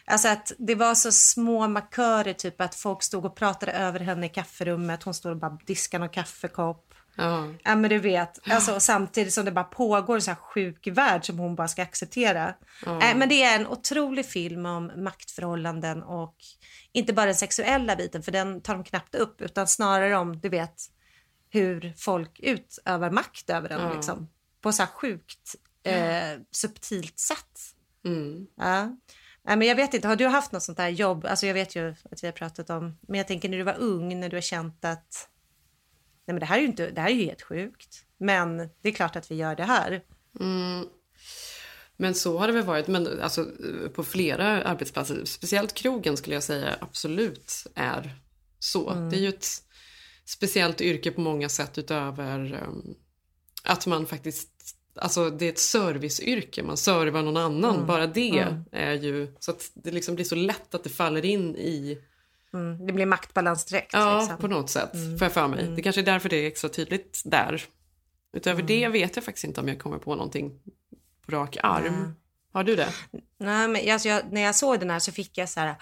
Alltså att det var så små markörer typ att folk stod och pratade över henne i kafferummet. Hon stod och bara diskade någon kaffekopp. Ja. ja men du vet, alltså, samtidigt som det bara pågår en så här sjuk värld som hon bara ska acceptera. Ja. Äh, men det är en otrolig film om maktförhållanden och inte bara den sexuella biten för den tar de knappt upp utan snarare om, du vet, hur folk utövar makt över den ja. liksom. På så här sjukt eh, subtilt sätt. Mm. Ja. Nej, men jag vet inte, har du haft något sånt där jobb? Alltså jag vet ju att vi har pratat om, men jag tänker när du var ung, när du har känt att nej men det här är ju inte, det här är ju helt sjukt. Men det är klart att vi gör det här. Mm. Men så har det väl varit, men alltså på flera arbetsplatser, speciellt krogen skulle jag säga absolut är så. Mm. Det är ju ett speciellt yrke på många sätt utöver um, att man faktiskt Alltså det är ett serviceyrke, man servar någon annan. Mm. Bara det mm. är ju så att det liksom blir så lätt att det faller in i Mm, det blir maktbalans direkt. Ja, liksom. på något sätt. Mm. Får jag för mig. Mm. Det kanske är därför det är extra tydligt där. Utöver mm. det vet jag faktiskt inte om jag kommer på någonting på rak arm. Har du det? Nej, men alltså jag, när jag såg den här så fick jag så här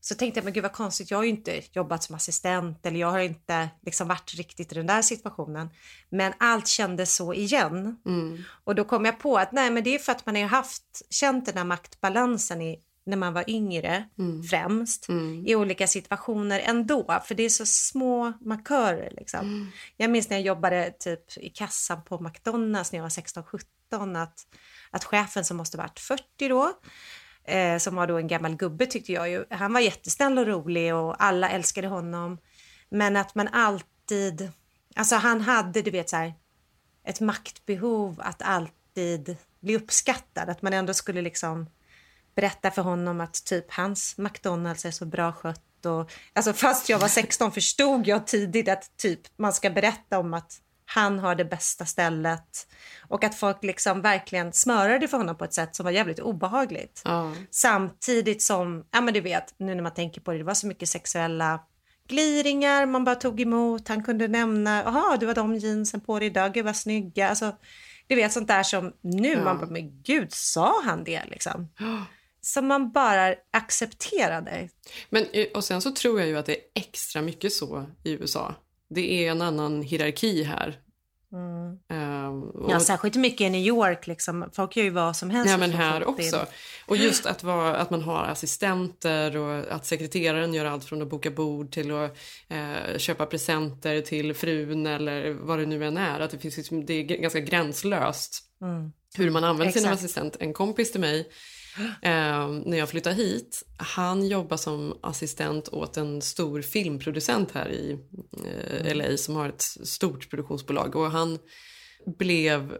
så tänkte jag, men gud vad konstigt, jag har ju inte jobbat som assistent eller jag har inte liksom varit riktigt i den där situationen. Men allt kändes så igen. Mm. Och då kom jag på att nej, men det är för att man har haft, känt den här maktbalansen i när man var yngre mm. främst mm. i olika situationer ändå. För det är så små markörer. Liksom. Mm. Jag minns när jag jobbade typ i kassan på McDonalds när jag var 16-17 att, att chefen som måste varit 40 då eh, som var då en gammal gubbe tyckte jag ju. Han var jättesnäll och rolig och alla älskade honom. Men att man alltid, alltså han hade du vet så här, ett maktbehov att alltid bli uppskattad. Att man ändå skulle liksom berätta för honom att typ hans McDonalds är så bra skött. Och, alltså fast jag var 16 förstod jag tidigt att typ man ska berätta om att han har det bästa stället och att folk liksom verkligen smörade för honom på ett sätt som var jävligt obehagligt. Mm. Samtidigt som, ja men du vet, nu när man tänker på det, det var så mycket sexuella gliringar man bara tog emot. Han kunde nämna, jaha du har de jeansen på dig idag, gud vad snygga. Alltså, du vet sånt där som nu ja. man bara, men gud sa han det liksom? Som man bara accepterade. Men, eh, och sen så tror jag ju att det är extra mycket så i USA. Det är en annan hierarki här. Mm. Um, och... Ja, särskilt mycket i New York. Liksom. Folk gör ju vad som helst. Ja, men här också. Och just att, vara, att man har assistenter och att sekreteraren gör allt från att boka bord till att eh, köpa presenter till frun eller vad det nu än är. Att det, finns, liksom, det är ganska gränslöst. Mm. hur man använder sin Exakt. assistent. En kompis till mig, eh, när jag flyttade hit, han jobbar som assistent åt en stor filmproducent här i eh, LA som har ett stort produktionsbolag och han blev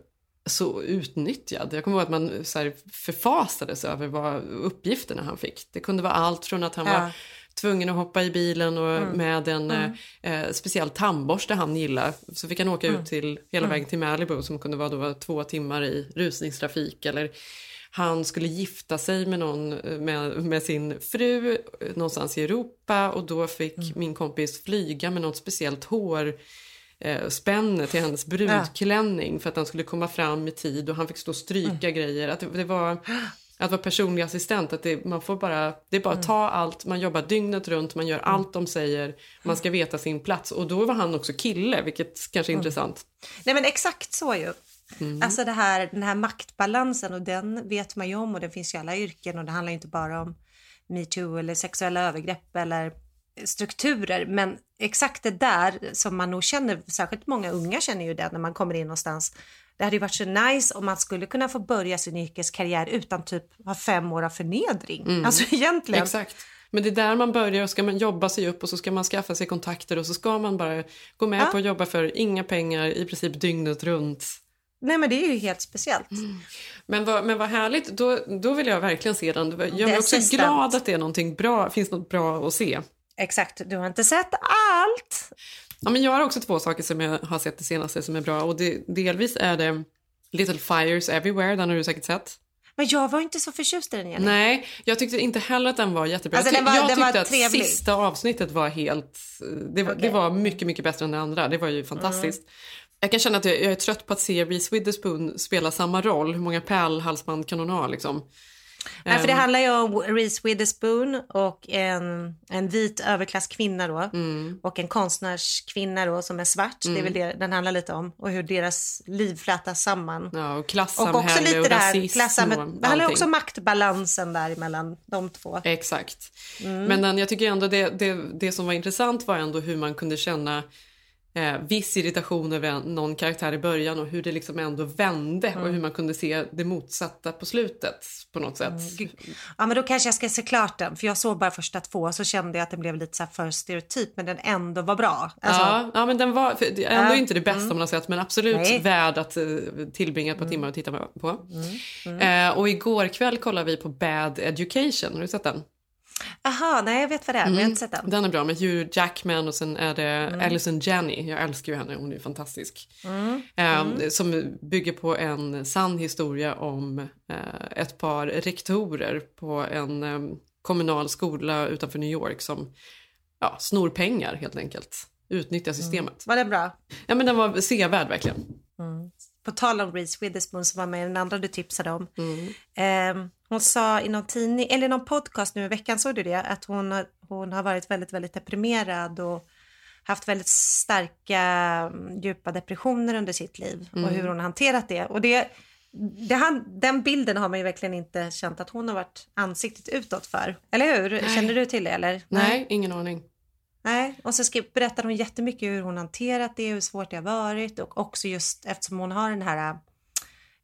så utnyttjad. Jag kommer ihåg att man så här, förfasades över vad uppgifterna han fick. Det kunde vara allt från att han Ja. var tvungen att hoppa i bilen och Mm. med en Mm. eh, eh, speciell tandborste han gillar. Så fick han åka Mm. ut till hela Mm. vägen till Malibu som kunde vara då två timmar i rusningstrafik. Eller han skulle gifta sig med, någon, eh, med, med sin fru eh, någonstans i Europa och då fick Mm. min kompis flyga med något speciellt hår eh, spänne till hennes brudklänning för att han skulle komma fram i tid och han fick stå och stryka grejer. Att det, det var att vara personlig assistent, att det, man får bara, det är bara att ta allt, man jobbar dygnet runt, man gör allt de säger, man ska veta sin plats. Och då var han också kille, vilket kanske är Mm. intressant. Nej men exakt så ju. Mm. Alltså det här, den här maktbalansen och den vet man ju om och den finns i alla yrken och det handlar inte bara om metoo eller sexuella övergrepp eller strukturer men exakt det där som man nog känner, särskilt många unga känner ju det när man kommer in någonstans. Det hade ju varit så nice om man skulle kunna få börja sin yrkeskarriär utan typ ha fem år av förnedring. Mm. Alltså egentligen. Exakt. Men det är där man börjar och ska man jobba sig upp och så ska man skaffa sig kontakter och så ska man bara gå med Ja. på att jobba för inga pengar i princip dygnet runt. Nej men det är ju helt speciellt. Men vad, men vad härligt, då, då vill jag verkligen se den. Jag The är också Assistant. glad att det är någonting bra, finns något bra att se. Exakt, du har inte sett allt. Ja, men jag har också två saker som jag har sett det senaste som är bra och det, delvis är det Little Fires Everywhere, den har du säkert sett. Men jag var inte så förtjust i den Jenny. Nej, jag tyckte inte heller att den var jättebra. Alltså, jag den var- jag tyckte var att trevlig. sista avsnittet var helt... Det var, det Okej. var mycket, mycket bättre än det andra. Det var ju fantastiskt. Jag kan känna att jag, jag är trött på att se Reese Witherspoon spela samma roll. Hur många pärlhalsband kan hon ha liksom? Nej, för det Ehm, handlar ju om Reese Witherspoon och en, en vit överklasskvinna då och en konstnärskvinna då som är svart. Det är Mm. väl det den handlar lite om och hur deras liv flätas samman. Ja, och Och klassamhälle också lite och rasism och Det handlar också om maktbalansen där mellan de två. Exakt. Mm. Men den, jag tycker ändå det, det, det som var intressant var ändå hur man kunde känna eh, viss irritation över någon karaktär i början och hur det liksom ändå vände och Mm. hur man kunde se det motsatta på slutet på något sätt. Ja men då kanske jag ska se klart den för jag såg bara första två så kände jag att den blev lite så för stereotyp men den ändå var bra. Alltså, ja, ja, men den var för, ändå Ja, inte det bästa mm. man har sett men absolut Nej. värd att eh, tillbringa ett par timmar och titta på. Eh, och igår kväll kollade vi på Bad Education, har du sett den? Aha, nej jag vet vad det är men jag har inte sett den. Den är bra med Hugh Jackman och sen är det Mm. Alison Janney. Jag älskar ju henne, hon är fantastisk. Mm. Eh, Mm. Som bygger på en sann historia om eh, ett par rektorer på en eh, kommunal skola utanför New York som ja, snor pengar helt enkelt. Utnyttjar systemet. Var det bra? Ja men den var sevärd verkligen. På tal om Reese Witherspoon som var med i den andra du tipsade om. Mm. Ehm, hon sa i någon tidning, eller i någon podcast nu i veckan, såg du det? Att hon, har- hon har varit väldigt, väldigt deprimerad och haft väldigt starka, mm, djupa depressioner under sitt liv och Mm. hur hon har hanterat det. Och det, det han, den bilden har man ju verkligen inte känt att hon har varit ansiktet utåt för. Eller hur? Nej. Känner du till det eller? Nej, ingen aning. Nej, och så skrev, berättar hon jättemycket hur hon hanterat det, hur svårt det har varit och också just eftersom hon har den här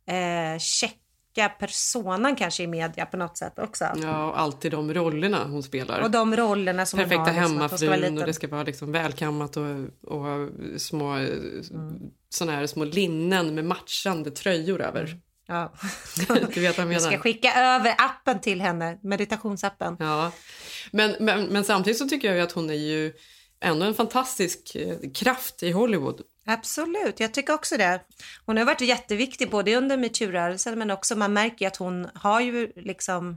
eh, checka personan kanske i media på något sätt också. Ja, och alltid de rollerna hon spelar. Och de rollerna som Perfekta hon har. liksom, hon ska vara hemmafrun och det ska vara liksom välkammat och, och små, Mm. såna här små linnen med matchande tröjor över. Ja. du vet vad jag Vi ska menar. skicka över appen till henne, meditationsappen. Ja. Men, men, men samtidigt så tycker jag ju att hon är ju ändå en fantastisk eh, kraft i Hollywood. Absolut, jag tycker också det. Hon har varit jätteviktig både under metoo-rörelsen men också man märker att hon har ju liksom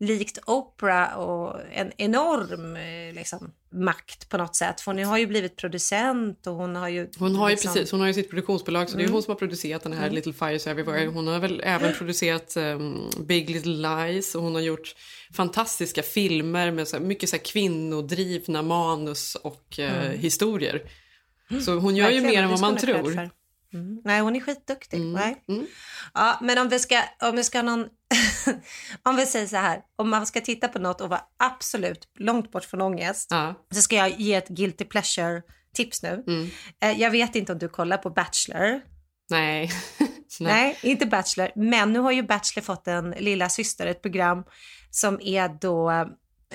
likt Oprah och en enorm eh, liksom, makt på något sätt. För hon har ju blivit producent och hon har ju... Hon har ju liksom- precis, hon har ju sitt produktionsbolag så det är Mm. hon som har producerat den här Mm. Little Fires Everywhere. Hon har väl även producerat um, Big Little Lies och hon har gjort fantastiska filmer med så här, mycket så här kvinnodrivna manus och eh, Mm. historier. Så hon gör ju mer än vad man tror. Mm. Nej, hon är skitduktig. Mm. Nej. Mm. Ja, men om vi ska, om vi ska någon, om vi säger så här, om man ska titta på något och vara absolut långt bort från ångest, Ja. så ska jag ge ett guilty pleasure tips nu. Mm. Eh, Jag vet inte om du kollar på Bachelor. Nej. Nej. Nej, inte Bachelor. Men nu har ju Bachelor fått en lilla syster, ett program som är då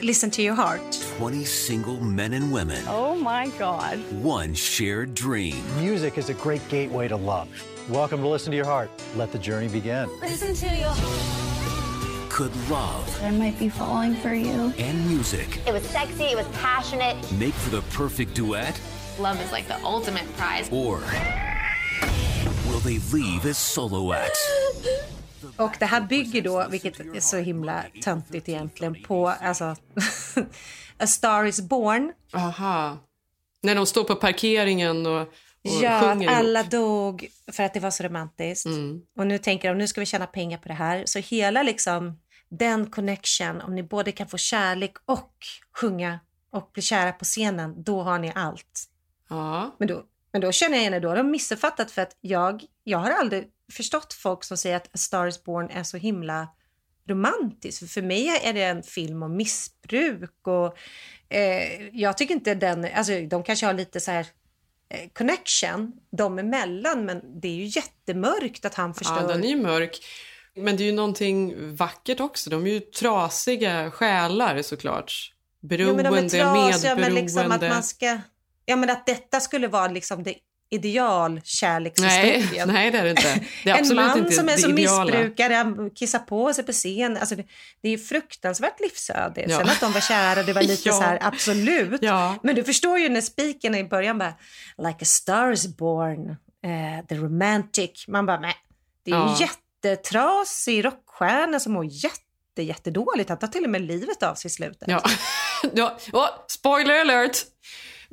Listen to your heart. 20 single men and women. Oh my God. One shared dream. Music is a great gateway to love. Welcome to Listen to Your Heart. Let the journey begin. Listen to your Could love I might be falling for you. and music It was sexy, it was passionate. make for the perfect duet? Love is like the ultimate prize. Or will they leave as solo acts? Och det här bygger då, vilket är så himla töntigt egentligen, på alltså A Star is Born. Aha. När de står på parkeringen och, och Ja, sjunger ihop. alla dog för att det var så romantiskt. Och nu tänker de, nu ska vi tjäna pengar på det här. Så hela liksom den connection, om ni både kan få kärlek och sjunga och bli kära på scenen, då har ni allt. Ja. Men då, men då känner jag igen det, då har de missuppfattat för att jag, jag har aldrig förstått folk som säger att A Star is Born är så himla romantisk. För, mig är det en film om missbruk och eh, jag tycker inte den, alltså de kanske har lite så här eh, connection dem emellan men det är ju jättemörkt att han förstör. Ja, den är ju mörk. Men det är ju någonting vackert också. De är ju trasiga själar såklart. Beroende, ja, men de är trasiga, medberoende. men liksom att man ska, ja men att detta skulle vara liksom det ideal nej, nej, det är det inte. Det är en man inte som är så ideala. missbrukare, kissar på sig på scen. Alltså det, det är fruktansvärt livsöde. Ja. Sen att de var kära, det var lite Ja. så här, absolut. Ja. Men du förstår ju när spiken i början bara, like a star is born, eh, the romantic. Man bara, nej, det är Ja. ju jättetrasig rockstjärna som mår jätte, jättedåligt. Han tar till och med livet av sig i slutet. Ja. ja. Oh, spoiler alert!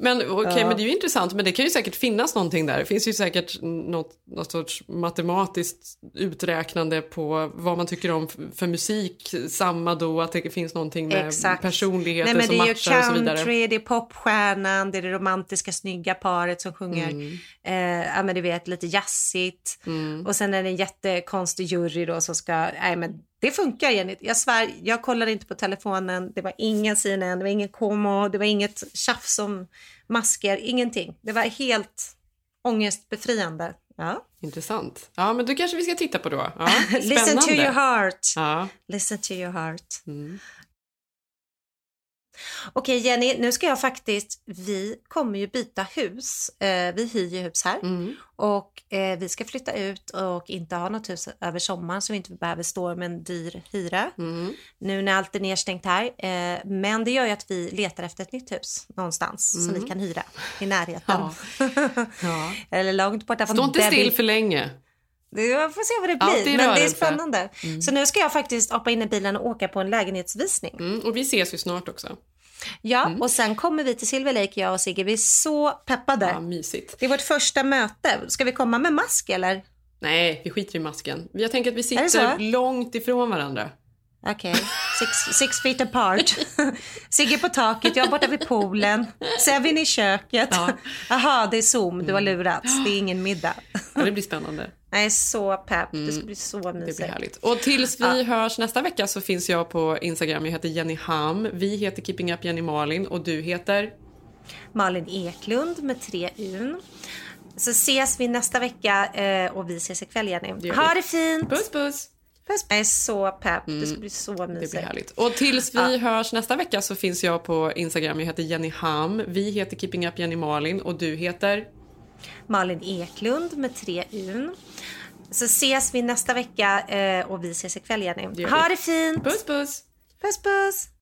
Men okej, Ja. men det är ju intressant. Men det kan ju säkert finnas någonting där. Det finns ju säkert något, något sorts matematiskt uträknande på vad man tycker om för musik. Samma då, att det finns någonting med Exakt. personligheter Nej, men som det är ju matchar och så vidare. country, det är popstjärnan, det är det romantiska snygga paret som sjunger, Mm. eh, ja men du vet lite jazzigt. Och sen är det en jättekonstig jury då som ska, nej men det funkar Jenny. Jag svär, jag kollade inte på telefonen, det var ingen CNN, det var ingen Como, det var inget tjafs om masker, ingenting. Det var helt ångestbefriande. Ja. Intressant. Ja, men då kanske vi ska titta på då. Ja, Listen to your heart. Ja. Listen to your heart. Mm. Okej Jenny, nu ska jag faktiskt, vi kommer ju byta hus. Eh, vi hyr ju hus här Mm. och eh, vi ska flytta ut och inte ha något hus över sommaren så vi inte behöver stå med en dyr hyra. Mm. Nu när allt är nedstängt här. Eh, men det gör ju att vi letar efter ett nytt hus någonstans som Mm. vi kan hyra i närheten. Ja. Eller långt borta från Stå inte Debbie. still för länge. Jag får se vad det blir, i men det är spännande. Mm. Så nu ska jag faktiskt hoppa in i bilen och åka på en lägenhetsvisning. Mm, och vi ses ju snart också. Ja, och sen kommer vi till Silver Lake, jag och Sigge. Vi är så peppade. Ja, mysigt. Det är vårt första möte. Ska vi komma med mask eller? Nej, vi skiter i masken. Jag tänker att vi sitter långt ifrån varandra. Okej, six, six feet apart. Sigge på taket, jag borta vid poolen. Sevin i köket. Jaha, det är Zoom, du har lurats. Det är ingen middag. Ja, det blir spännande. Jag är så pepp, det Mm. ska bli så Det mysigt. blir härligt. Och tills vi hörs nästa vecka så finns jag på Instagram. Jag heter Jenny Ham. Vi heter Keeping Up Jenny Malin och du heter? Malin Eklund med tre un. Så ses vi nästa vecka eh, och vi ses ikväll Jenny. gör Ha det fint! Puss puss! Puss. Jag är så pepp, det ska Mm. bli så Det mysigt. blir härligt. Och tills vi hörs nästa vecka så finns jag på Instagram. Jag heter Jenny Ham. Vi heter Keeping Up Jenny Malin och du heter? Malin Eklund med tre un. Så ses vi nästa vecka eh, och vi ses ikväll Jenny. gör Ha det fint! Puss puss! Puss puss!